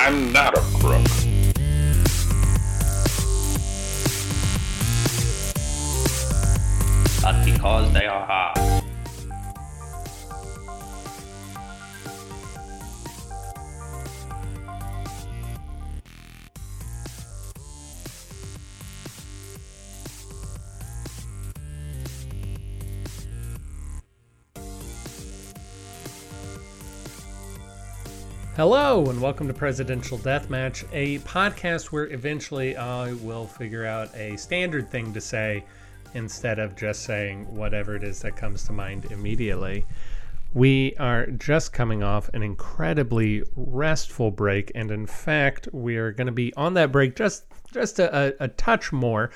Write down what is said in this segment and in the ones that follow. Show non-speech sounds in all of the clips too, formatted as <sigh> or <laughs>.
I'm not a crook. But because they are hard. Hello, and welcome to Presidential Deathmatch, a podcast where eventually I will figure out a standard thing to say instead of just saying whatever it is that comes to mind immediately. We are just coming off an incredibly restful break, and in fact, we are going to be on that break just just a, a, a touch more.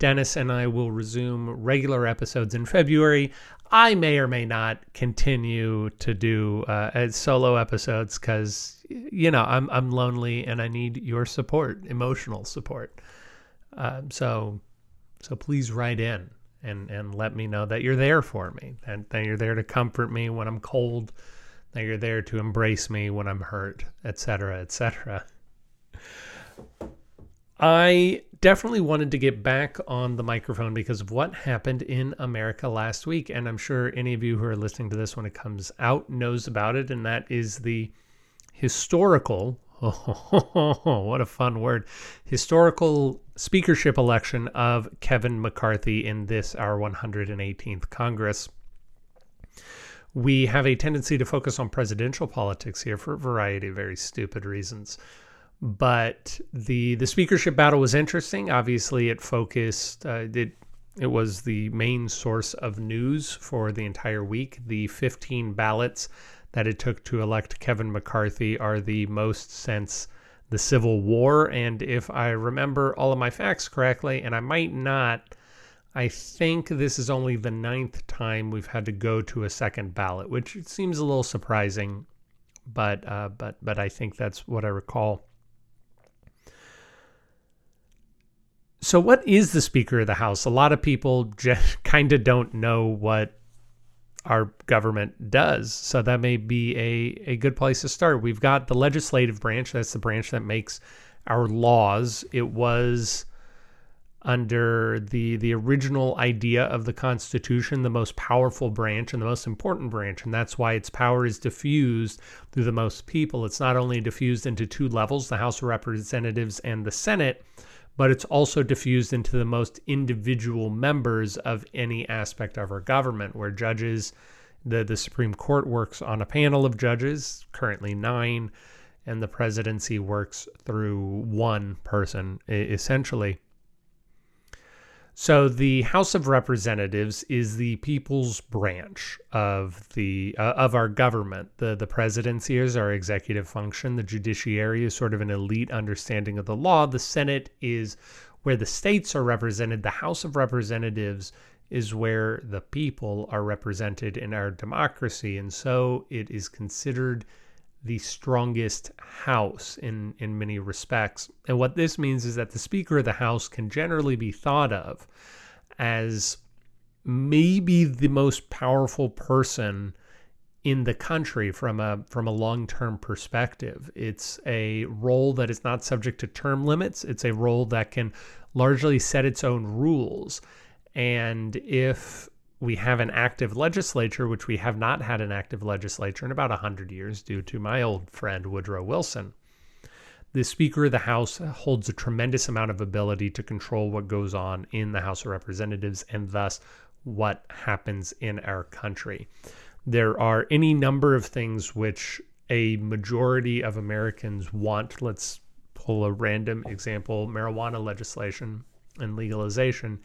Dennis and I will resume regular episodes in February. I may or may not continue to do uh, solo episodes because you know I'm I'm lonely and I need your support, emotional support. Um, so so please write in and and let me know that you're there for me and that you're there to comfort me when I'm cold, that you're there to embrace me when I'm hurt, etc., etc. I definitely wanted to get back on the microphone because of what happened in America last week. And I'm sure any of you who are listening to this when it comes out knows about it. And that is the historical, oh, <laughs> what a fun word, historical speakership election of Kevin McCarthy in this, our 118th Congress. We have a tendency to focus on presidential politics here for a variety of very stupid reasons but the the speakership battle was interesting. Obviously, it focused uh, it it was the main source of news for the entire week. The 15 ballots that it took to elect Kevin McCarthy are the most since the Civil War. And if I remember all of my facts correctly, and I might not, I think this is only the ninth time we've had to go to a second ballot, which seems a little surprising, but uh, but but I think that's what I recall. So, what is the Speaker of the House? A lot of people just <laughs> kind of don't know what our government does. So, that may be a, a good place to start. We've got the legislative branch, that's the branch that makes our laws. It was under the the original idea of the Constitution, the most powerful branch and the most important branch, and that's why its power is diffused through the most people. It's not only diffused into two levels, the House of Representatives and the Senate, but it's also diffused into the most individual members of any aspect of our government, where judges, the, the Supreme Court works on a panel of judges, currently nine, and the presidency works through one person, essentially. So the House of Representatives is the people's branch of the uh, of our government. The the presidency is our executive function. The judiciary is sort of an elite understanding of the law. The Senate is where the states are represented. The House of Representatives is where the people are represented in our democracy, and so it is considered the strongest house in in many respects. And what this means is that the Speaker of the House can generally be thought of as maybe the most powerful person in the country from a from a long-term perspective. It's a role that is not subject to term limits. It's a role that can largely set its own rules. And if we have an active legislature, which we have not had an active legislature in about 100 years due to my old friend Woodrow Wilson. The Speaker of the House holds a tremendous amount of ability to control what goes on in the House of Representatives and thus what happens in our country. There are any number of things which a majority of Americans want. Let's pull a random example marijuana legislation and legalization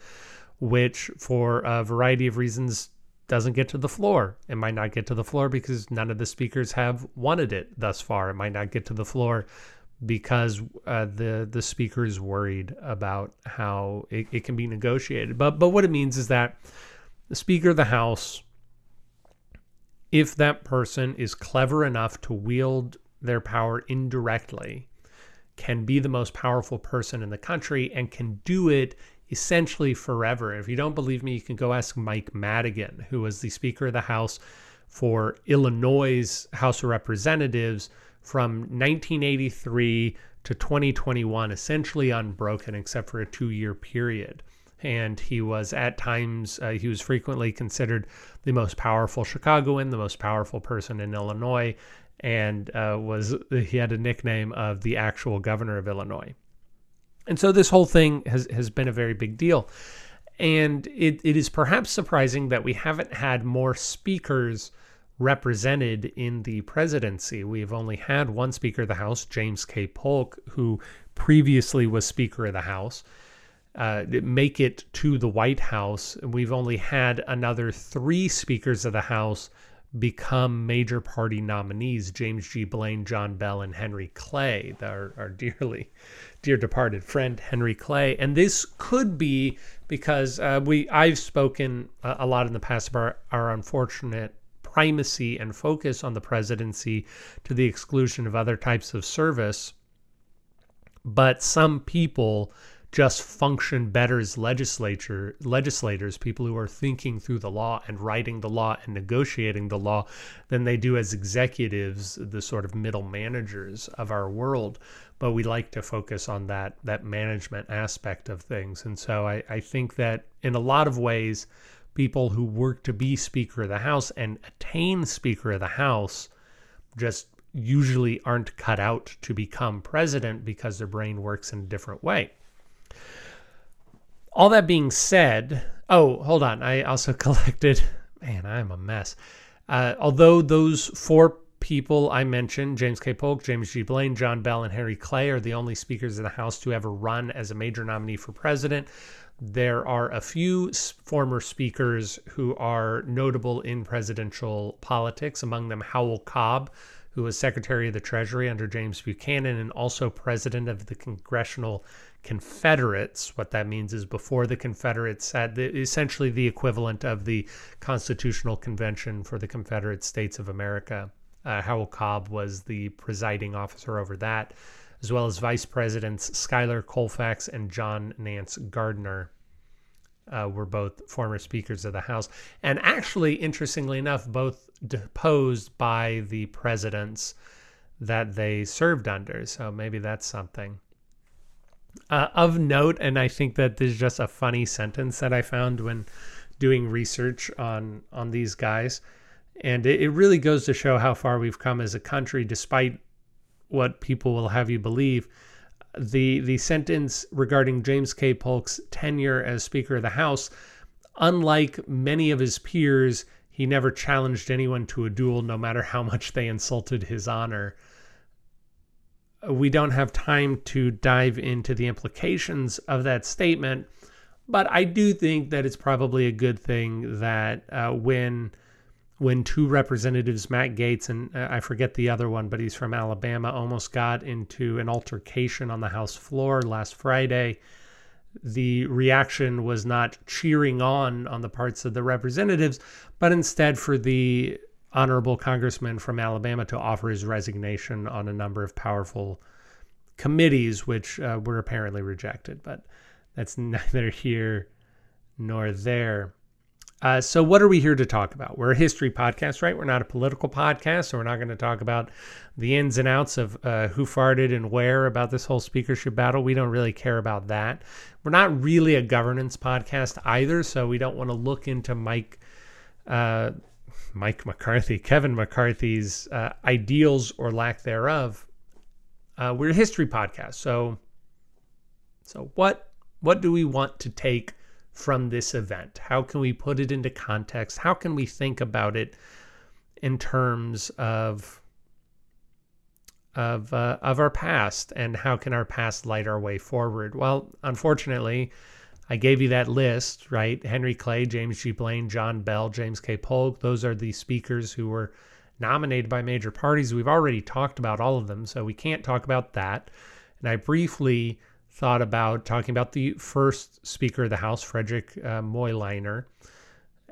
which for a variety of reasons doesn't get to the floor. It might not get to the floor because none of the speakers have wanted it thus far. It might not get to the floor because uh, the the speaker is worried about how it, it can be negotiated. But but what it means is that the Speaker of the House, if that person is clever enough to wield their power indirectly, can be the most powerful person in the country and can do it essentially forever. If you don't believe me, you can go ask Mike Madigan, who was the Speaker of the House for Illinois' House of Representatives from 1983 to 2021, essentially unbroken except for a two year period. And he was at times, uh, he was frequently considered the most powerful Chicagoan, the most powerful person in Illinois, and uh, was he had a nickname of the actual governor of Illinois. And so this whole thing has, has been a very big deal. And it, it is perhaps surprising that we haven't had more speakers represented in the presidency. We've only had one Speaker of the House, James K. Polk, who previously was Speaker of the House, uh, make it to the White House. We've only had another three Speakers of the House become major party nominees James G. Blaine, John Bell, and Henry Clay, our, our dearly dear departed friend Henry Clay. And this could be because uh, we I've spoken a lot in the past about our, our unfortunate primacy and focus on the presidency to the exclusion of other types of service. But some people just function better as legislature legislators, people who are thinking through the law and writing the law and negotiating the law, than they do as executives, the sort of middle managers of our world. But we like to focus on that that management aspect of things. And so I, I think that in a lot of ways, people who work to be Speaker of the House and attain Speaker of the House just usually aren't cut out to become president because their brain works in a different way. All that being said, oh, hold on. I also <laughs> collected, man, I'm a mess. Uh, although those four people I mentioned, James K. Polk, James G. Blaine, John Bell, and Henry Clay, are the only speakers in the House to ever run as a major nominee for president. There are a few former speakers who are notable in presidential politics, among them Howell Cobb, who was Secretary of the Treasury under James Buchanan and also president of the Congressional Confederates. What that means is before the Confederates had the, essentially the equivalent of the Constitutional Convention for the Confederate States of America. Uh, Howell Cobb was the presiding officer over that as well as Vice Presidents Schuyler Colfax and John Nance Garner. Uh, were both former speakers of the House, and actually, interestingly enough, both deposed by the presidents that they served under. So maybe that's something. Uh, of note, and I think that this is just a funny sentence that I found when doing research on on these guys, and it, it really goes to show how far we've come as a country, despite what people will have you believe. The the sentence regarding James K. Polk's tenure as Speaker of the House, unlike many of his peers, he never challenged anyone to a duel, no matter how much they insulted his honor. We don't have time to dive into the implications of that statement, but I do think that it's probably a good thing that uh, when when two representatives, Matt Gaetz and uh, I forget the other one, but he's from Alabama, almost got into an altercation on the House floor last Friday. The reaction was not cheering on on the parts of the representatives, but instead for the honorable congressman from Alabama to offer his resignation on a number of powerful committees, which uh, were apparently rejected. But that's <laughs> neither here nor there. Uh, so, what are we here to talk about? We're a history podcast, right? We're not a political podcast, so we're not going to talk about the ins and outs of uh, who farted and where about this whole speakership battle. We don't really care about that. We're not really a governance podcast either, so we don't want to look into Mike, uh, Mike McCarthy, <laughs> Kevin McCarthy's uh, ideals or lack thereof. Uh, we're a history podcast, so so what what do we want to take? From this event? How can we put it into context? How can we think about it in terms of of uh, of our past and how can our past light our way forward? Well, unfortunately, I gave you that list, right? Henry Clay, James G. Blaine, John Bell, James K. Polk. Those are the speakers who were nominated by major parties. We've already talked about all of them, so we can't talk about that. And I briefly thought about talking about the first Speaker of the House, Frederick uh, Moyliner,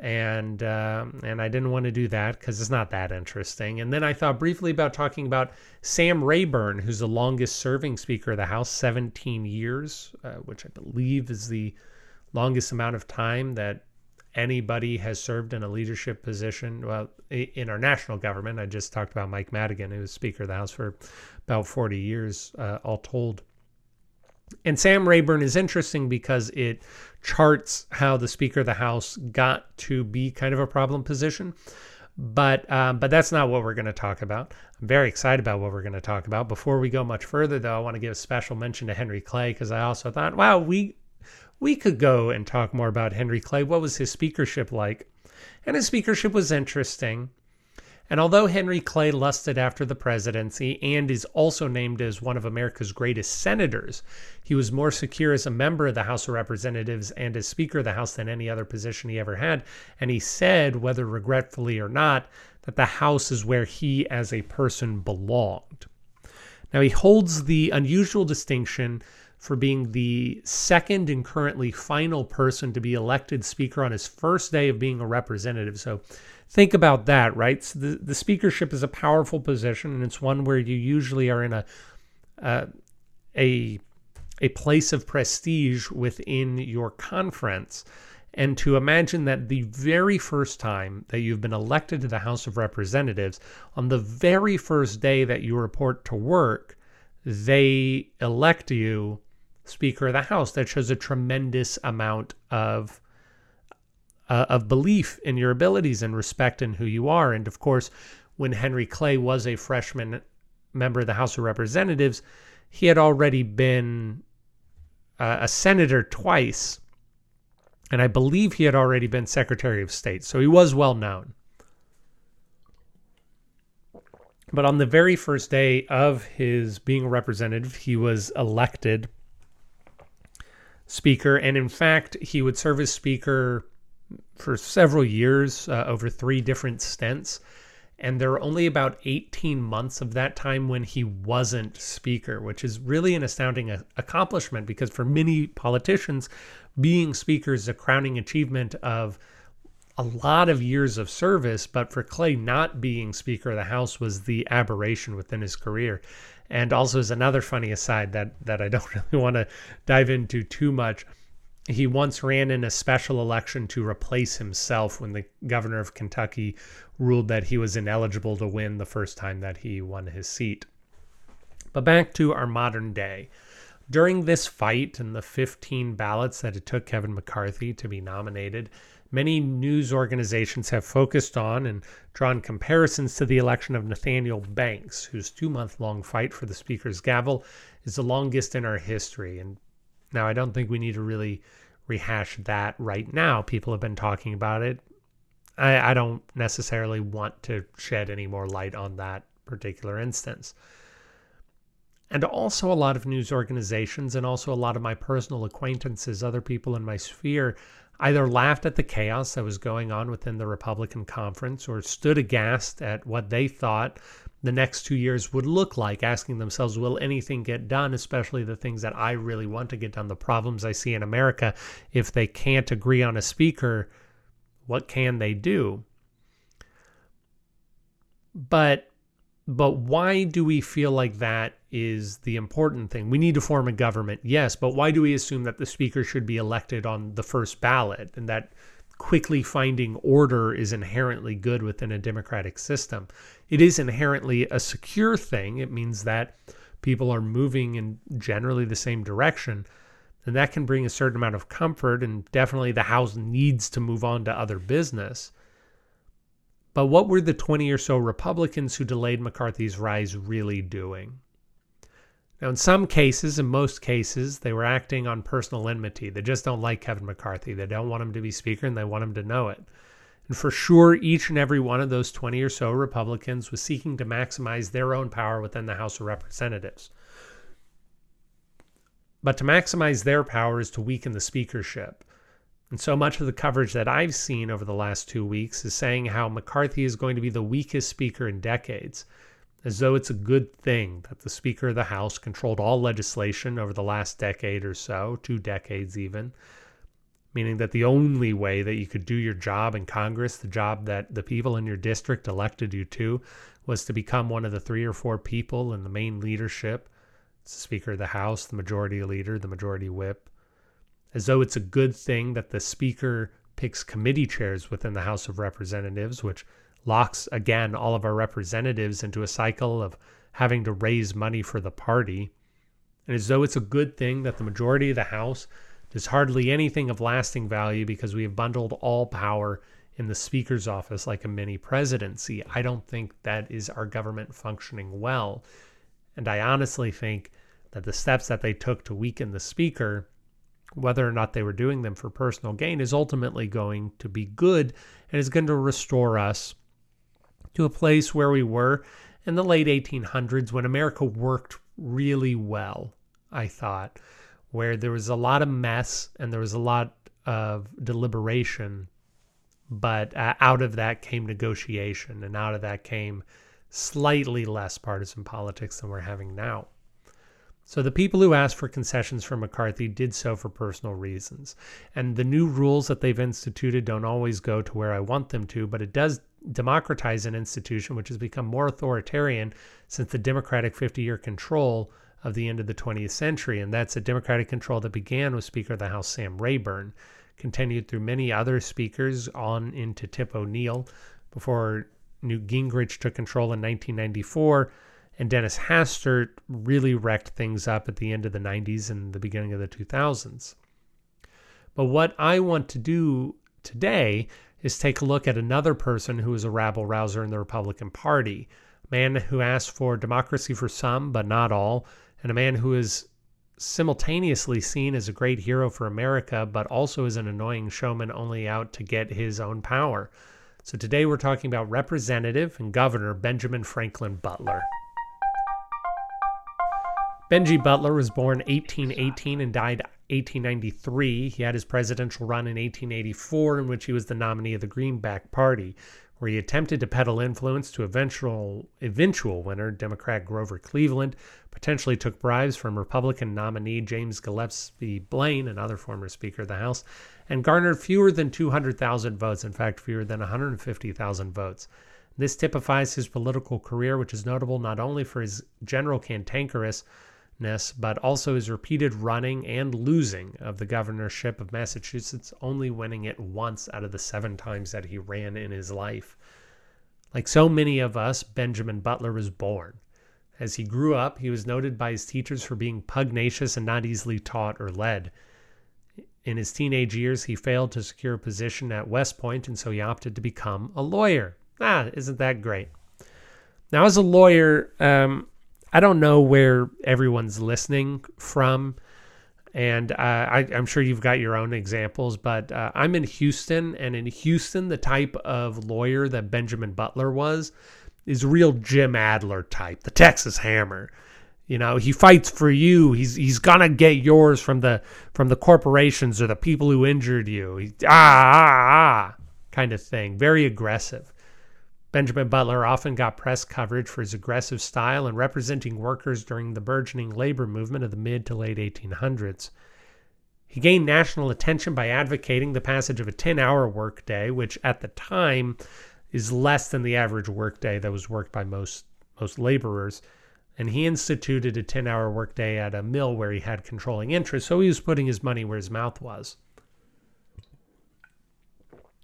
and um, and I didn't want to do that because it's not that interesting. And then I thought briefly about talking about Sam Rayburn, who's the longest-serving Speaker of the House, 17 years, uh, which I believe is the longest amount of time that anybody has served in a leadership position. Well, in our national government, I just talked about Mike Madigan, who was Speaker of the House for about 40 years, uh, all told. And Sam Rayburn is interesting because it charts how the Speaker of the House got to be kind of a problem position. But um, but that's not what we're going to talk about. I'm very excited about what we're going to talk about. Before we go much further, though, I want to give a special mention to Henry Clay because I also thought, wow, we we could go and talk more about Henry Clay. What was his speakership like? And his speakership was interesting. And although Henry Clay lusted after the presidency and is also named as one of America's greatest senators, he was more secure as a member of the House of Representatives and as Speaker of the House than any other position he ever had. And he said, whether regretfully or not, that the House is where he as a person belonged. Now, he holds the unusual distinction for being the second and currently final person to be elected Speaker on his first day of being a representative. So, think about that, right? So the, the speakership is a powerful position, and it's one where you usually are in a uh, a a place of prestige within your conference. And to imagine that the very first time that you've been elected to the House of Representatives, on the very first day that you report to work, they elect you Speaker of the House. That shows a tremendous amount of uh, of belief in your abilities and respect in who you are. And of course, when Henry Clay was a freshman member of the House of Representatives, he had already been uh, a senator twice. And I believe he had already been Secretary of State. So he was well known. But on the very first day of his being a representative, he was elected Speaker. And in fact, he would serve as Speaker for several years uh, over three different stints. And there were only about 18 months of that time when he wasn't speaker, which is really an astounding accomplishment because for many politicians, being speaker is a crowning achievement of a lot of years of service. But for Clay, not being Speaker of the House was the aberration within his career. And also, as another funny aside that, that I don't <laughs> really want to dive into too much, he once ran in a special election to replace himself when the governor of Kentucky ruled that he was ineligible to win the first time that he won his seat. But back to our modern day. During this fight and the 15 ballots that it took Kevin McCarthy to be nominated, many news organizations have focused on and drawn comparisons to the election of Nathaniel Banks, whose two month long fight for the Speaker's gavel is the longest in our history. And now, I don't think we need to really rehash that right now. People have been talking about it. I, I don't necessarily want to shed any more light on that particular instance. And also, a lot of news organizations and also a lot of my personal acquaintances, other people in my sphere, either laughed at the chaos that was going on within the Republican conference or stood aghast at what they thought the next two years would look like, asking themselves, will anything get done, especially the things that I really want to get done, the problems I see in America. If they can't agree on a speaker, what can they do? But but why do we feel like that is the important thing? We need to form a government, yes, but why do we assume that the speaker should be elected on the first ballot and that quickly finding order is inherently good within a democratic system. It is inherently a secure thing. It means that people are moving in generally the same direction. And that can bring a certain amount of comfort. And definitely the House needs to move on to other business. But what were the 20 or so Republicans who delayed McCarthy's rise really doing? Now, in some cases, in most cases, they were acting on personal enmity. They just don't like Kevin McCarthy. They don't want him to be Speaker and they want him to know it. And for sure, each and every one of those 20 or so Republicans was seeking to maximize their own power within the House of Representatives. But to maximize their power is to weaken the speakership. And so much of the coverage that I've seen over the last two weeks is saying how McCarthy is going to be the weakest speaker in decades as though it's a good thing that the Speaker of the House controlled all legislation over the last decade or so, two decades even, meaning that the only way that you could do your job in Congress, the job that the people in your district elected you to, was to become one of the three or four people in the main leadership. It's the Speaker of the House, the Majority Leader, the Majority Whip. As though it's a good thing that the Speaker picks committee chairs within the House of Representatives, which locks again all of our representatives into a cycle of having to raise money for the party. And as though it's a good thing that the majority of the House does hardly anything of lasting value because we have bundled all power in the Speaker's office like a mini presidency. I don't think that is our government functioning well. And I honestly think that the steps that they took to weaken the Speaker, whether or not they were doing them for personal gain, is ultimately going to be good and is going to restore us to a place where we were in the late 1800s when America worked really well, I thought, where there was a lot of mess and there was a lot of deliberation but uh, out of that came negotiation, and out of that came slightly less partisan politics than we're having now. So the people who asked for concessions from McCarthy did so for personal reasons. And the new rules that they've instituted don't always go to where I want them to, but it does democratize an institution which has become more authoritarian since the Democratic 50 year control of the end of the 20th century. And that's a Democratic control that began with Speaker of the House Sam Rayburn continued through many other speakers on into Tip O'Neill before Newt Gingrich took control in 1994 and Dennis Hastert really wrecked things up at the end of the 90s and the beginning of the 2000s. But what I want to do today is take a look at another person who is a rabble rouser in the Republican Party, a man who asked for democracy for some, but not all, and a man who is simultaneously seen as a great hero for America, but also as an annoying showman only out to get his own power. So today we're talking about Representative and Governor Benjamin Franklin Butler. Benji Butler was born 1818 and died 1893. He had his presidential run in 1884, in which he was the nominee of the Greenback Party, where he attempted to peddle influence to eventual eventual winner Democrat Grover Cleveland, potentially took bribes from Republican nominee James Gillespie Blaine, another former Speaker of the House, and garnered fewer than 200,000 votes, in fact, fewer than 150,000 votes. This typifies his political career, which is notable not only for his general cantankerous but also his repeated running and losing of the governorship of Massachusetts, only winning it once out of the seven times that he ran in his life. Like so many of us, Benjamin Butler was born. As he grew up, he was noted by his teachers for being pugnacious and not easily taught or led. In his teenage years, he failed to secure a position at West Point, and so he opted to become a lawyer. Ah, isn't that great? Now, as a lawyer, um, I don't know where everyone's listening from, and uh, I, am sure you've got your own examples. But uh, I'm in Houston, and in Houston, the type of lawyer that Benjamin Butler was is real Jim Adler type, the Texas Hammer. You know, he fights for you. He's he's gonna get yours from the from the corporations or the people who injured you. He, ah ah ah kind of thing. Very aggressive. Benjamin Butler often got press coverage for his aggressive style in representing workers during the burgeoning labor movement of the mid to late 1800s. He gained national attention by advocating the passage of a 10 hour workday, which at the time is less than the average workday that was worked by most, most laborers. And he instituted a 10 hour workday at a mill where he had controlling interest, so he was putting his money where his mouth was.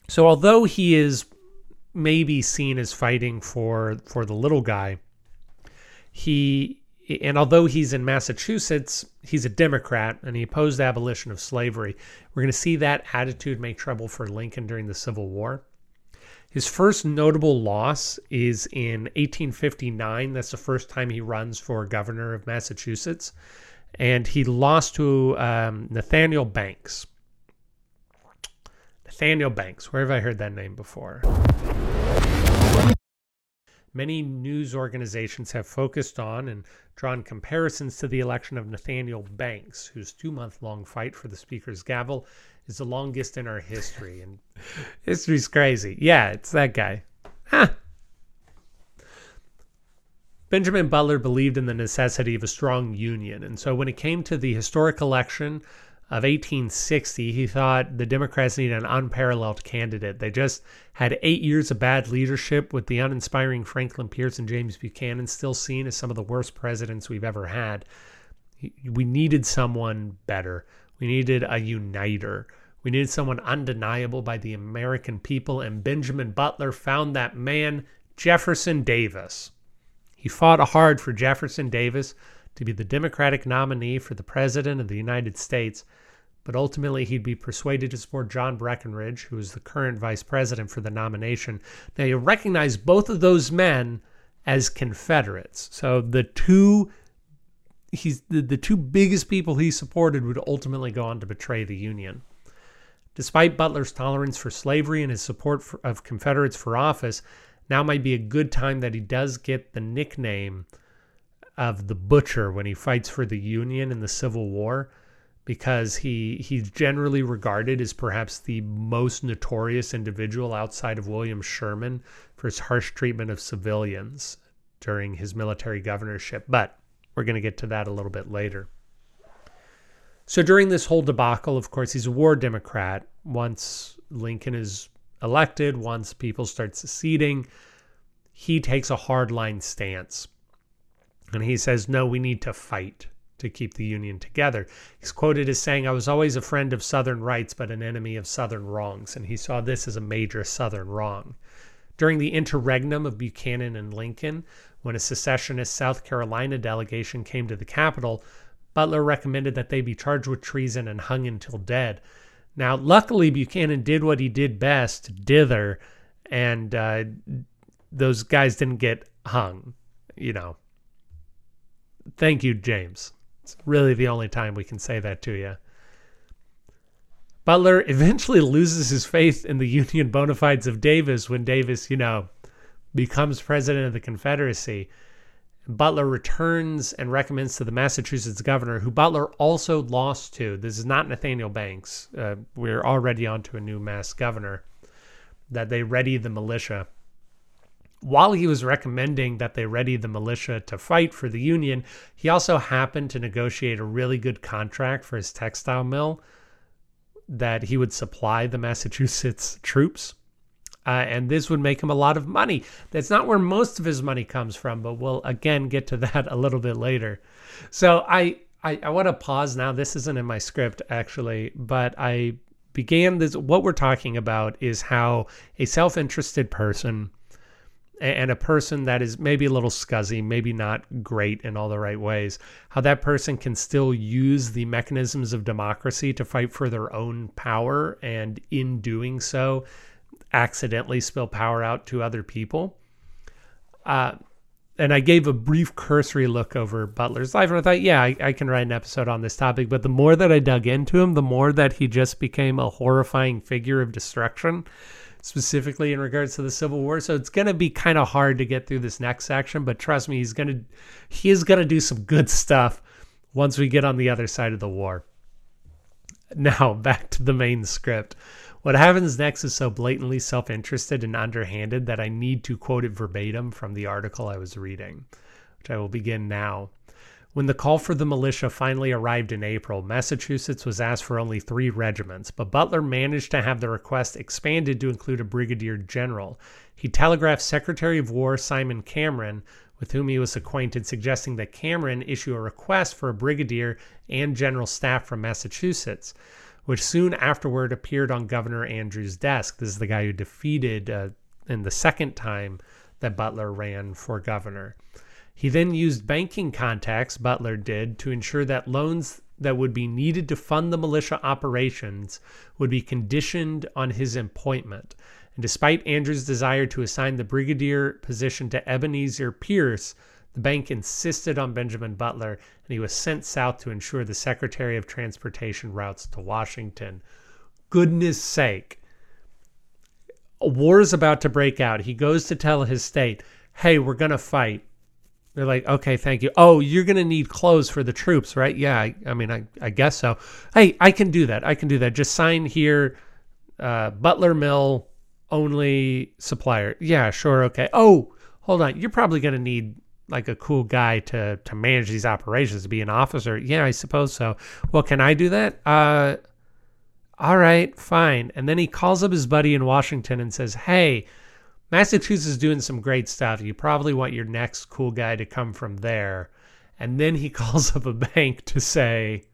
So, although he is may be seen as fighting for for the little guy. He and although he's in Massachusetts, he's a Democrat and he opposed the abolition of slavery. We're going to see that attitude make trouble for Lincoln during the Civil War. His first notable loss is in 1859. That's the first time he runs for governor of Massachusetts. And he lost to um, Nathaniel Banks. Nathaniel Banks. Where have I heard that name before? Many news organizations have focused on and drawn comparisons to the election of Nathaniel Banks, whose two month long fight for the Speaker's gavel is the longest in our history. And <laughs> history's crazy. Yeah, it's that guy. Huh. Benjamin Butler believed in the necessity of a strong union. And so when it came to the historic election of 1860, he thought the Democrats needed an unparalleled candidate. They just had eight years of bad leadership with the uninspiring Franklin Pierce and James Buchanan still seen as some of the worst presidents we've ever had. We needed someone better. We needed a uniter. We needed someone undeniable by the American people, and Benjamin Butler found that man, Jefferson Davis. He fought hard for Jefferson Davis to be the Democratic nominee for the President of the United States, but ultimately he'd be persuaded to support John Breckinridge, who is the current vice president for the nomination. Now, you recognize both of those men as Confederates. So the two he's the, the two biggest people he supported would ultimately go on to betray the Union. Despite Butler's tolerance for slavery and his support for, of Confederates for office, now might be a good time that he does get the nickname of the butcher when he fights for the Union in the Civil War because he he's generally regarded as perhaps the most notorious individual outside of William Sherman for his harsh treatment of civilians during his military governorship. But we're going to get to that a little bit later. So during this whole debacle, of course, he's a war Democrat. Once Lincoln is elected, once people start seceding, he takes a hardline stance. And he says, no, we need to fight to keep the Union together. He's quoted as saying, I was always a friend of Southern rights, but an enemy of Southern wrongs. And he saw this as a major Southern wrong. During the interregnum of Buchanan and Lincoln, when a secessionist South Carolina delegation came to the Capitol, Butler recommended that they be charged with treason and hung until dead. Now, luckily, Buchanan did what he did best, dither, and uh, those guys didn't get hung. You know. Thank you, James. It's really the only time we can say that to you. Butler eventually <laughs> loses his faith in the Union bona fides of Davis when Davis, you know, becomes president of the Confederacy. Butler returns and recommends to the Massachusetts governor, who Butler also lost to. This is not Nathaniel Banks. Uh, we're already on to a new Mass governor. That they ready the militia. While he was recommending that they ready the militia to fight for the Union, he also happened to negotiate a really good contract for his textile mill that he would supply the Massachusetts troops uh, and this would make him a lot of money. That's not where most of his money comes from, but we'll again get to <laughs> that a little bit later. So I I, I want to pause now. This isn't in my script actually, but I began this. What we're talking about is how a self-interested person and a person that is maybe a little scuzzy, maybe not great in all the right ways, how that person can still use the mechanisms of democracy to fight for their own power, and in doing so, accidentally spill power out to other people. Uh, and I gave a brief cursory look over Butler's life, and I thought, yeah, I, I, can write an episode on this topic. But the more that I dug into him, the more that he just became a horrifying figure of destruction, specifically in regards to the Civil War. So it's going to be kind of hard to get through this next section, but trust me, he's going to he is going to do some good stuff once we get on the other side of the war. Now <laughs> back to the main script. What happens next is so blatantly self interested and underhanded that I need to quote it verbatim from the article I was reading, which I will begin now. When the call for the militia finally arrived in April, Massachusetts was asked for only three regiments, but Butler managed to have the request expanded to include a brigadier general. He telegraphed Secretary of War Simon Cameron, with whom he was acquainted, suggesting that Cameron issue a request for a brigadier and general staff from Massachusetts which soon afterward appeared on Governor Andrews' desk. This is the guy who defeated uh, in the second time that Butler ran for governor. He then used banking contacts, Butler did, to ensure that loans that would be needed to fund the militia operations would be conditioned on his appointment. And despite Andrews' desire to assign the brigadier position to Ebenezer Pierce, the bank insisted on Benjamin Butler, and he was sent south to ensure the Secretary of Transportation routes to Washington. Goodness sake. A war is about to break out. He goes to tell his state, hey, we're going to fight. They're like, okay, thank you. Oh, you're going to need clothes for the troops, right? Yeah, I, I mean, I, I guess so. Hey, I can do that. I can do that. Just sign here, uh, Butler Mill only supplier. Yeah, sure. Okay. Oh, hold on. You're probably going to need like a cool guy to to manage these operations to be an officer yeah i suppose so well can i do that uh all right fine and then he calls up his buddy in washington and says hey massachusetts is doing some great stuff you probably want your next cool guy to come from there and then he <laughs> calls up a bank to say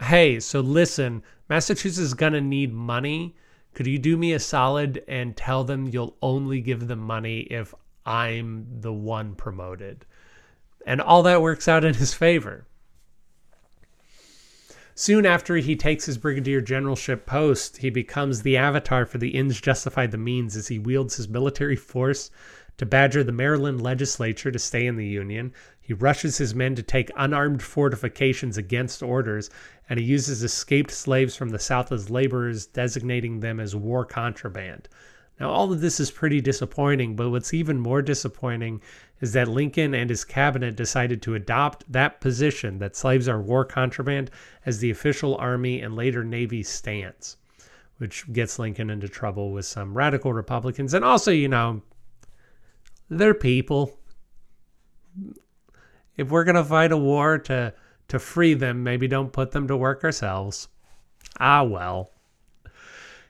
hey, so listen, Massachusetts is going to need money. Could you do me a solid and tell them you'll only give them money if I'm the one promoted? And all that works out in his favor. Soon after he takes his brigadier generalship post, he becomes the avatar for the ends justify the means as he wields his military force to badger the Maryland legislature to stay in the Union. He rushes his men to take unarmed fortifications against orders, and he uses escaped slaves from the South as laborers, designating them as war contraband. Now, all of this is pretty disappointing, but what's even more disappointing is that Lincoln and his cabinet decided to adopt that position that slaves are war contraband as the official Army and later Navy stance, which gets Lincoln into trouble with some radical Republicans. And also, you know, they're people. If we're going to fight a war to, to free them, maybe don't put them to work ourselves. Ah, well.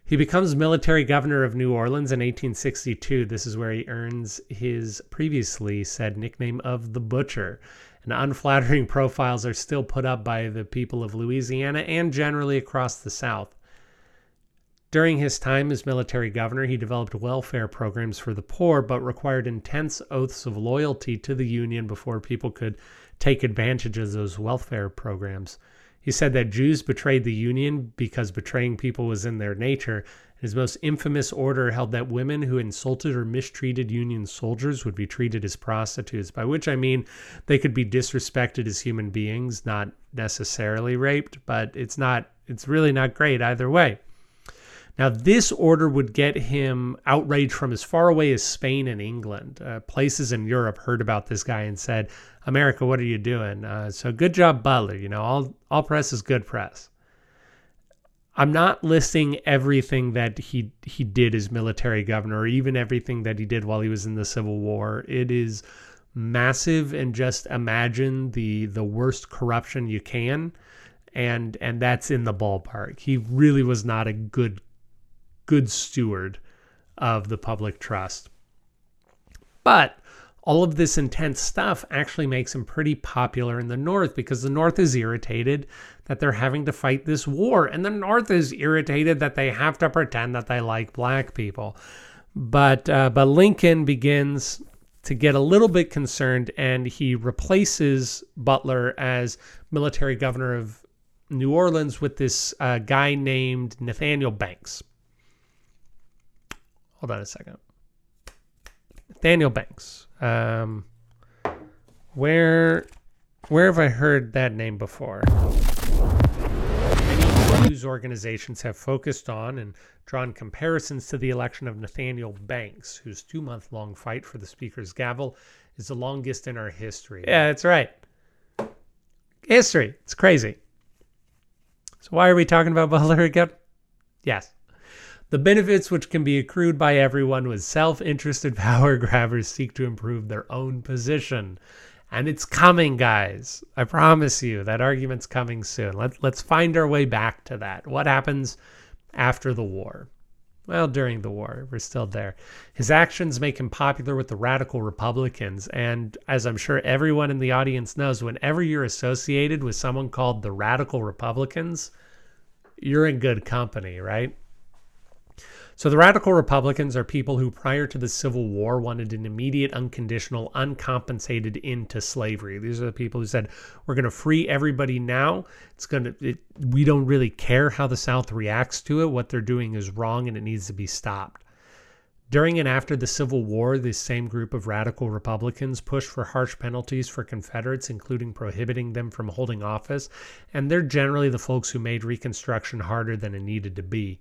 He becomes military governor of New Orleans in 1862. This is where he earns his previously said nickname of the Butcher. And unflattering <laughs> profiles are still put up by the people of Louisiana and generally across the South. During his time as military governor, he developed welfare programs for the poor, but required intense oaths of loyalty to the Union before people could take advantage of those welfare programs. He said that Jews betrayed the Union because betraying people was in their nature. His most infamous order held that women who insulted or mistreated Union soldiers would be treated as prostitutes, by which I mean they could be disrespected as human beings, not necessarily raped, but it's not it's really not great either way. Now, this order would get him outraged from as far away as Spain and England. Uh, places in Europe heard about this guy and said, America, what are you doing? Uh, so good job, Butler. You know, all, all press is good press. I'm not listing everything that he he did as military governor, or even everything that he did while he was in the Civil War. It is massive, and just imagine the the worst corruption you can, and and that's in the ballpark. He really was not a good good steward of the public trust. But all of this intense stuff actually makes him pretty popular in the North because the North is irritated that they're having to fight this war. And the North is irritated that they have to pretend that they like black people. But, uh, but Lincoln begins to get a little bit concerned and he replaces Butler as military governor of New Orleans with this uh, guy named Nathaniel Banks. Hold on a second. Nathaniel Banks. Um, where where have I heard that name before? Many news organizations have focused on and drawn comparisons to the election of Nathaniel Banks, whose two month long fight for the Speaker's gavel is the longest in our history. Yeah, that's right. History. It's crazy. So, why are we talking about Butler again? Yes. The benefits which can be accrued by everyone with self interested <laughs> power grabbers seek to improve their own position. And it's coming, guys. I promise you that argument's coming soon. Let, let's find our way back to that. What happens after the war? Well, during the war, we're still there. His actions make him popular with the radical Republicans. And as I'm sure everyone in the audience knows, whenever you're associated with someone called the radical Republicans, you're in good company, right? So the radical Republicans are people who, prior to the Civil War, wanted an immediate, unconditional, uncompensated end to slavery. These are the people who said, "We're going to free everybody now. It's going to. It, we don't really care how the South reacts to it. What they're doing is wrong, and it needs to be stopped." During and after the Civil War, this same group of radical Republicans pushed for harsh penalties for Confederates, including prohibiting them from holding office, and they're generally the folks who made Reconstruction harder than it needed to be.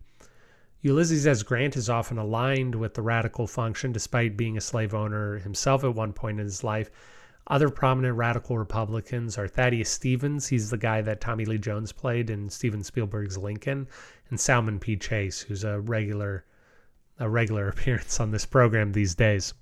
Ulysses S. Grant is often aligned with the radical function despite being a slave owner himself at one point in his life. Other prominent radical Republicans are Thaddeus Stevens, he's the guy that Tommy Lee Jones played in Steven Spielberg's Lincoln, and Salmon P. Chase, who's a regular a regular <laughs> appearance on this program these days.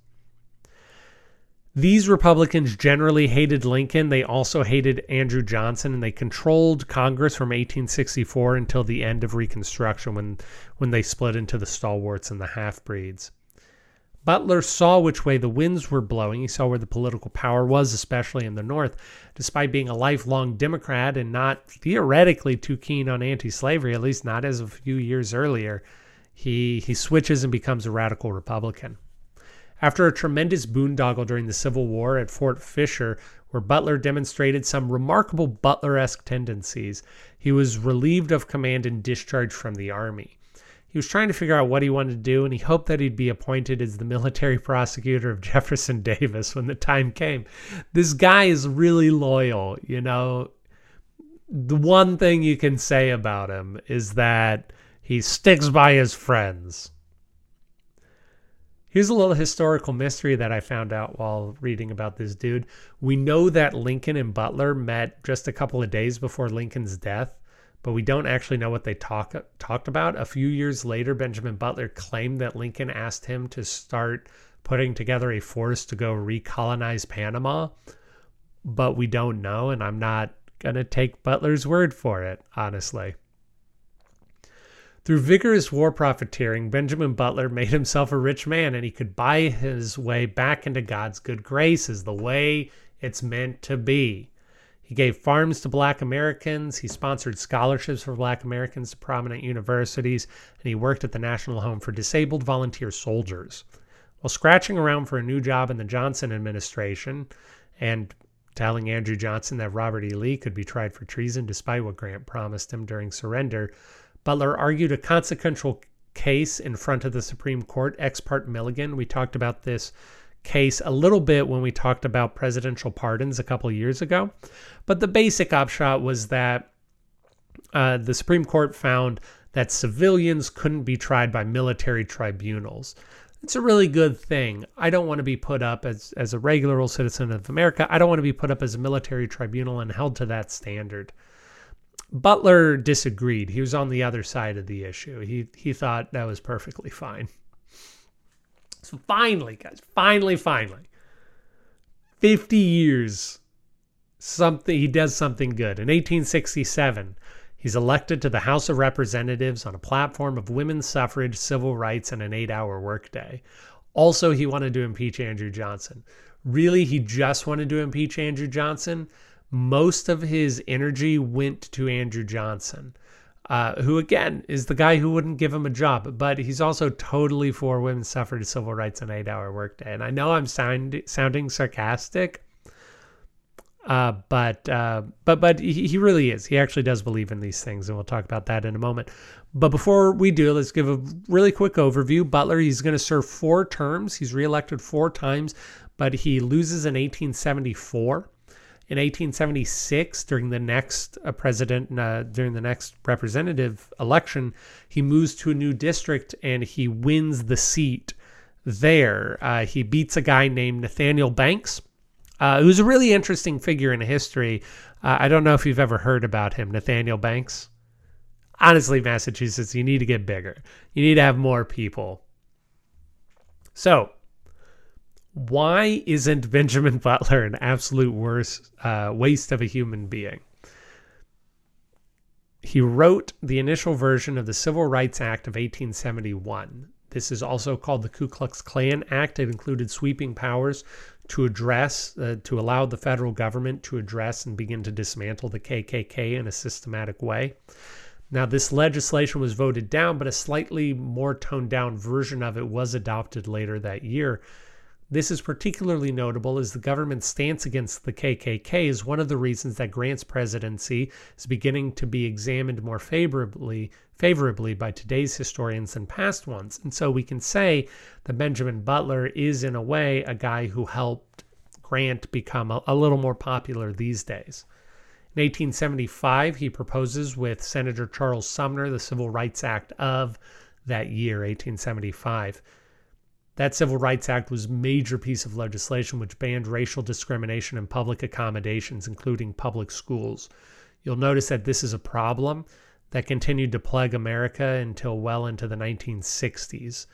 These Republicans generally hated Lincoln. They also hated Andrew Johnson, and they controlled Congress from 1864 until the end of Reconstruction when, when they split into the stalwarts and the half breeds. Butler saw which way the winds were blowing. He saw where the political power was, especially in the North. Despite being a lifelong Democrat and not theoretically too keen on anti slavery, at least not as a few years earlier, he, he switches and becomes a radical Republican. After a tremendous boondoggle during the Civil War at Fort Fisher, where Butler demonstrated some remarkable Butler esque tendencies, he was relieved of command and discharged from the Army. He was trying to figure out what he wanted to do, and he hoped that he'd be appointed as the military prosecutor of <laughs> Jefferson Davis when the time came. This guy is really loyal, you know. The one thing you can say about him is that he sticks by his friends. Here's a little historical mystery that I found out while reading about this dude. We know that Lincoln and Butler met just a couple of days before Lincoln's death but we don't actually know what they talk, talked about. A few years later, Benjamin Butler claimed that Lincoln asked him to start putting together a force to go recolonize Panama, but we don't know, and I'm not going to take Butler's word for it, honestly. Through vigorous war profiteering, Benjamin Butler made himself a rich man and he could buy his way back into God's good graces the way it's meant to be. He gave farms to black Americans. He sponsored scholarships for black Americans to prominent universities. And he worked at the National Home for Disabled Volunteer Soldiers. While scratching around for a new job in the Johnson administration and telling Andrew Johnson that Robert E. Lee could be tried for treason despite what Grant promised him during surrender, Butler argued a consequential case in front of the Supreme Court, Ex parte Milligan. We talked about this case a little bit when we talked about presidential pardons a couple years ago. But the basic upshot was that uh, the Supreme Court found that civilians couldn't be tried by military tribunals. It's a really good thing. I don't want to be put up as, as a regular old citizen of America. I don't want to be put up as a military tribunal and held to that standard. Butler disagreed. He was on the other side of the issue. He he thought that was perfectly fine. So finally, guys, finally, finally, 50 years, something he does something good. In 1867, he's elected to the House of Representatives on a platform of women's suffrage, civil rights, and an eight-hour workday. Also, he wanted to impeach Andrew Johnson. Really, he just wanted to impeach Andrew Johnson. Most of his energy went to Andrew Johnson uh, who again is the guy who wouldn't give him a job, but he's also totally for women's suffrage, civil rights, and eight-hour workday. And I know I'm sound, sounding sarcastic, uh, but uh, but but he, he really is. He actually does believe in these things, and we'll talk about that in a moment. But before we do, let's give a really quick overview. Butler, he's going to serve four terms. He's reelected four times, but he loses in 1874 in 1876 during the next uh, president uh, during the next representative election he moves to a new district and he wins the seat there. Uh, he beats a guy named nathaniel banks. Uh, who's a really interesting figure in history. Uh, i don't know if you've ever heard about him nathaniel banks. Honestly massachusetts you need to get bigger. You need to have more people. So why isn't Benjamin Butler an absolute worst uh, waste of a human being? He wrote the initial version of the Civil Rights Act of 1871. This is also called the Ku Klux Klan Act. It included sweeping powers to address, uh, to allow the federal government to address and begin to dismantle the KKK in a systematic way. Now, this legislation was voted down, but a slightly more toned down version of it was adopted later that year. This is particularly notable as the government's stance against the KKK is one of the reasons that Grant's presidency is beginning to be examined more favorably favorably by today's historians than past ones. And so we can say that Benjamin Butler is in a way a guy who helped Grant become a, a little more popular these days. In 1875, he proposes with Senator Charles Sumner the Civil Rights Act of that year, 1875. That Civil Rights Act was a major piece of legislation which banned racial discrimination in public accommodations, including public schools. You'll notice that this is a problem that continued to plague America until well into the 1960s,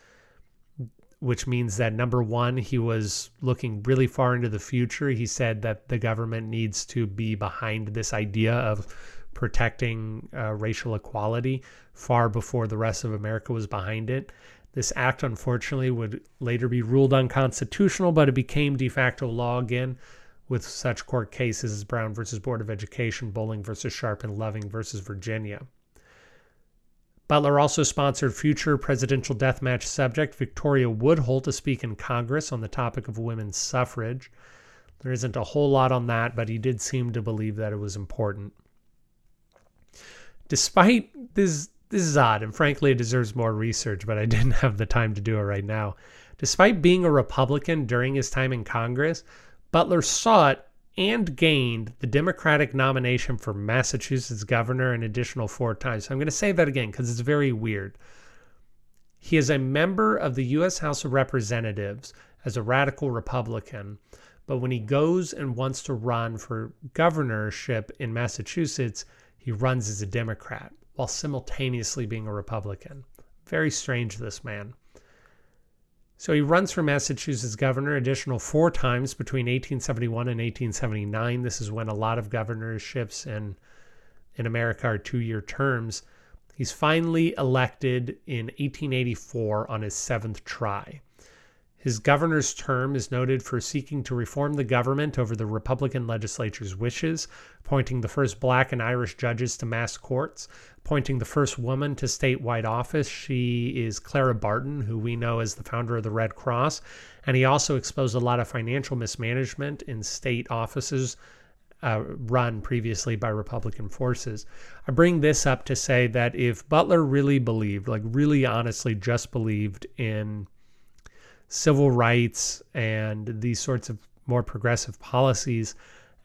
which means that number one, he was looking really far into the future. He said that the government needs to be behind this idea of protecting uh, racial equality far before the rest of America was behind it. This act, unfortunately, would later be ruled unconstitutional, but it became de facto law again with such court cases as Brown versus Board of Education, Bolling versus Sharpe, and Loving versus Virginia. Butler also sponsored future presidential deathmatch subject Victoria Woodhull to speak in Congress on the topic of women's suffrage. There isn't a whole lot on that, but he did seem to believe that it was important. Despite this this is odd, and frankly, it deserves more research, but I <laughs> didn't have the time to do it right now. Despite being a Republican during his time in Congress, Butler sought and gained the Democratic nomination for Massachusetts governor an additional four times. So I'm going to say that again because it's very weird. He is a member of the U.S. House of Representatives as a radical Republican, but when he goes and wants to run for governorship in Massachusetts, he runs as a Democrat while simultaneously being a Republican. Very strange, this man. So he runs for Massachusetts governor additional four times between 1871 and 1879. This is when a lot of governorships in in America are two-year terms. He's finally elected in 1884 on his seventh try. His governor's term is noted for seeking to reform the government over the Republican legislature's wishes, appointing the first black and Irish judges to mass courts, appointing the first woman to statewide office. She is Clara Barton, who we know as the founder of the Red Cross. And he also exposed a lot of financial mismanagement in state offices uh, run previously by Republican forces. I bring this up to say that if Butler really believed, like really honestly just believed in civil rights and these sorts of more progressive policies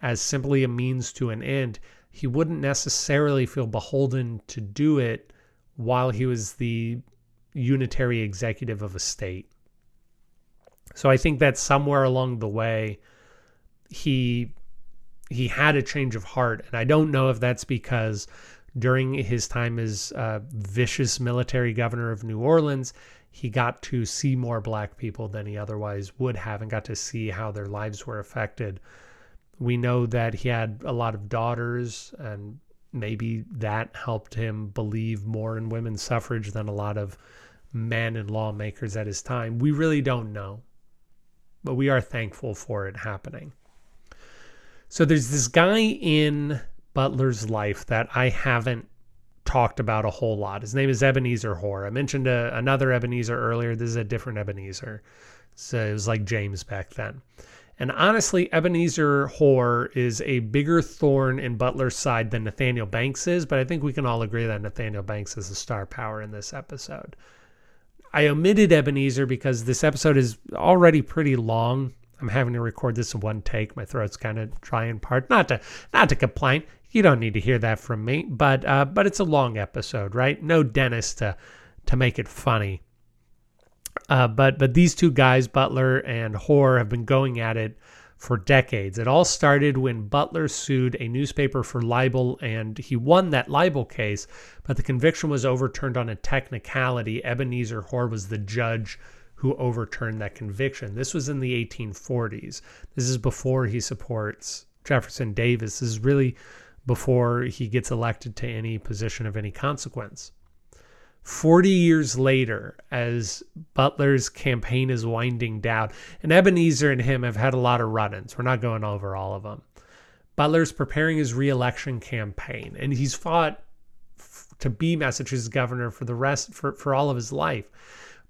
as simply a means to an end, he wouldn't necessarily feel beholden to do it while he was the unitary executive of a state. So I think that somewhere along the way, he he had a change of heart, and I don't know if that's because during his time as uh, vicious military governor of New Orleans, he got to see more black people than he otherwise would have and got to see how their lives were affected. We know that he had a lot of daughters, and maybe that helped him believe more in women's suffrage than a lot of men and lawmakers at his time. We really don't know, but we are thankful for it happening. So there's this guy in Butler's life that I haven't talked about a whole lot. His name is Ebenezer Hoar. I mentioned a, uh, another Ebenezer earlier. This is a different Ebenezer. So it was like James back then. And honestly, Ebenezer Hoar is a bigger thorn in Butler's side than Nathaniel Banks is, but I think we can all agree that Nathaniel Banks is a star power in this episode. I omitted Ebenezer because this episode is already pretty long. I'm having to record this in one take. My throat's kind of dry in part. Not to not to complain. You don't need to hear that from me, but uh, but it's a long episode, right? No Dennis to to make it funny. Uh, but but these two guys, Butler and Hoar, have been going at it for decades. It all started when Butler sued a newspaper for libel, and he won that libel case. But the conviction was overturned on a technicality. Ebenezer Hoar was the judge who overturned that conviction. This was in the 1840s. This is before he supports Jefferson Davis. This is really before he gets elected to any position of any consequence. 40 years later, as Butler's campaign is winding down, and Ebenezer and him have had a lot of run ins. We're not going over all of them. Butler's preparing his reelection campaign, and he's fought to be Massachusetts governor for the rest, for, for all of his life.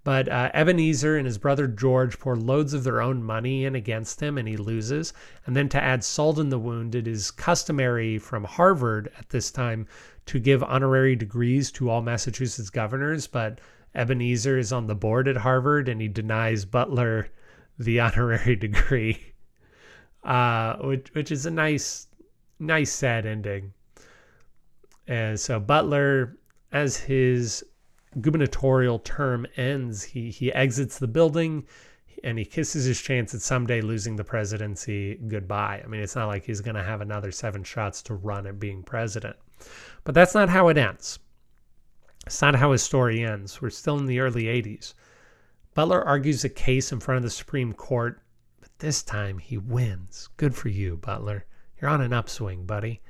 But uh, Ebenezer and his brother George pour loads of their own money in against him, and he loses. And then to add salt in the wound, it is customary from Harvard at this time to give honorary degrees to all Massachusetts governors. But Ebenezer is on the board at Harvard, and he denies Butler the <laughs> honorary degree, uh, which which is a nice, nice sad ending. And so Butler, as his gubernatorial term ends, he he exits the building and he kisses his chance at someday losing the presidency goodbye. I mean, it's not like he's going to have another seven shots to run at being president. But that's not how it ends. It's not how his story ends. We're still in the early 80s. Butler argues a case in front of the Supreme Court, but this time he wins. Good for you, Butler. You're on an upswing, buddy.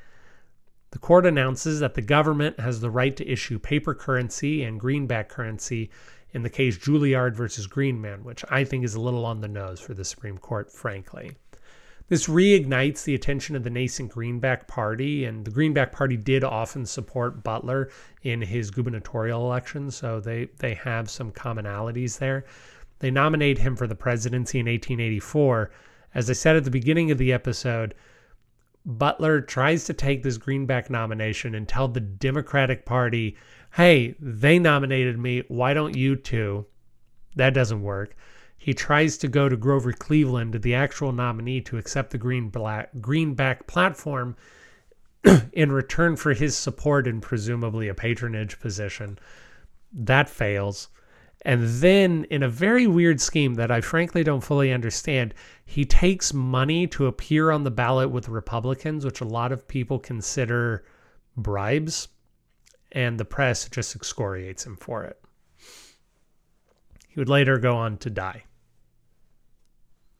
The court announces that the government has the right to issue paper currency and greenback currency in the case Juilliard versus Greenman, which I think is a little on the nose for the Supreme Court, frankly. This reignites the attention of the nascent Greenback Party, and the Greenback Party did often support Butler in his gubernatorial election, so they, they have some commonalities there. They nominate him for the presidency in 1884. As I said at the beginning of the episode, Butler tries to take this Greenback nomination and tell the Democratic Party, hey, they nominated me. Why don't you too? That doesn't work. He tries to go to Grover Cleveland, the actual nominee, to accept the Green Black, Greenback platform <clears throat> in return for his support and presumably a patronage position. That fails. And then, in a very weird scheme that I frankly don't fully understand, he takes money to appear on the ballot with Republicans, which a lot of people consider bribes, and the press just excoriates him for it. He would later go on to die.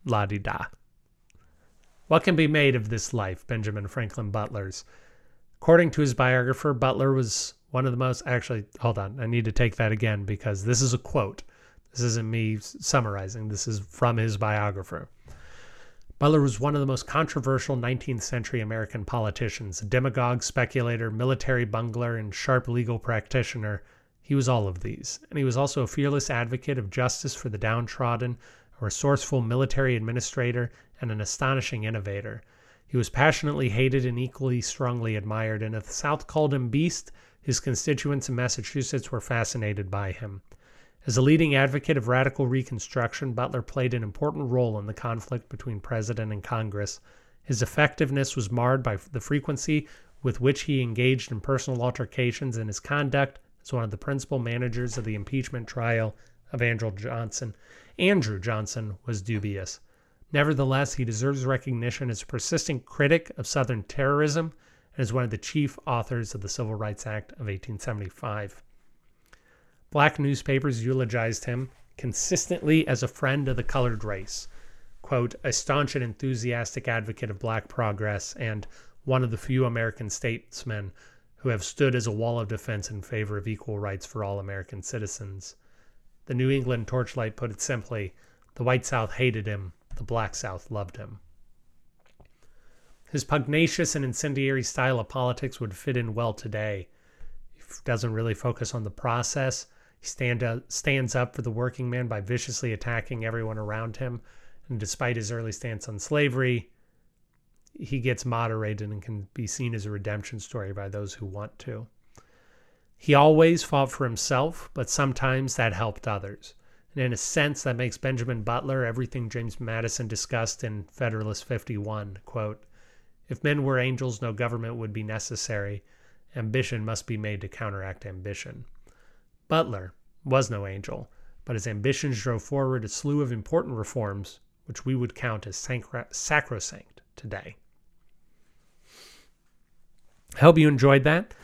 La di da. What can be made of this life, Benjamin Franklin Butler's? According to his biographer, Butler was one of the most. Actually, hold on. I need to take that again because this is a quote. This isn't me summarizing, this is from his biographer. Butler was one of the most controversial 19th century American politicians, a demagogue, speculator, military bungler, and sharp legal practitioner he was all of these, and he was also a fearless advocate of justice for the downtrodden, a resourceful military administrator, and an astonishing innovator. He was passionately hated and equally strongly admired, and if the South called him Beast, his constituents in Massachusetts were fascinated by him. As a leading advocate of radical Reconstruction, Butler played an important role in the conflict between President and Congress. His effectiveness was marred by the frequency with which he engaged in personal altercations, and his conduct as one of the principal managers of the impeachment trial of Andrew Johnson. Andrew Johnson was dubious. Nevertheless, he deserves recognition as a persistent critic of Southern terrorism and as one of the chief authors of the Civil Rights Act of 1875. Black newspapers eulogized him consistently as a friend of the colored race, quote, a staunch and enthusiastic advocate of black progress, and one of the few American statesmen who have stood as a wall of defense in favor of equal rights for all American citizens. The New England Torchlight put it simply the white South hated him, the black South loved him. His pugnacious and incendiary style of politics would fit in well today. He doesn't really focus on the process. He stand up, stands up for the working man by viciously attacking everyone around him. And despite his early stance on slavery, he gets moderated and can be seen as a redemption story by those who want to. He always fought for himself, but sometimes that helped others. And in a sense, that makes Benjamin Butler everything James Madison discussed in Federalist 51 quote, If men were angels, no government would be necessary. Ambition must be made to counteract ambition. Butler was no angel, but his ambitions drove forward a slew of important reforms, which we would count as sacrosanct today. I hope you enjoyed that.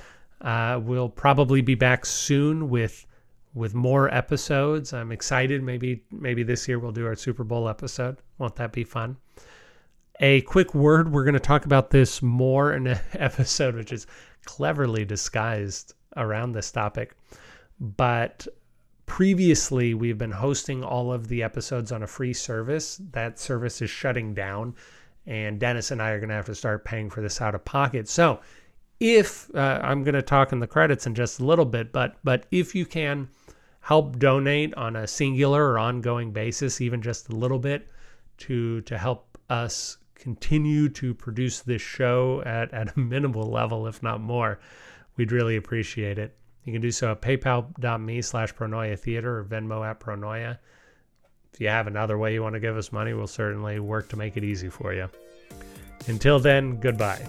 Uh, we'll probably be back soon with with more episodes. I'm excited. Maybe maybe this year we'll do our Super Bowl episode. Won't that be fun? A quick word. We're going to talk about this more in an <laughs> episode, which is cleverly disguised around this topic. But previously, we've been hosting all of the episodes on a free service. That service is shutting down, and Dennis and I are going to have to start paying for this out of pocket. So if uh, I'm going to talk in the credits in just a little bit, but but if you can help donate on a singular or ongoing basis, even just a little bit, to to help us continue to produce this show at at a minimal level, if not more, we'd really appreciate it. You can do so at paypal.me slash pronoia theater or Venmo at pronoia. If you have another way you want to give us money, we'll certainly work to make it easy for you. Until then, goodbye.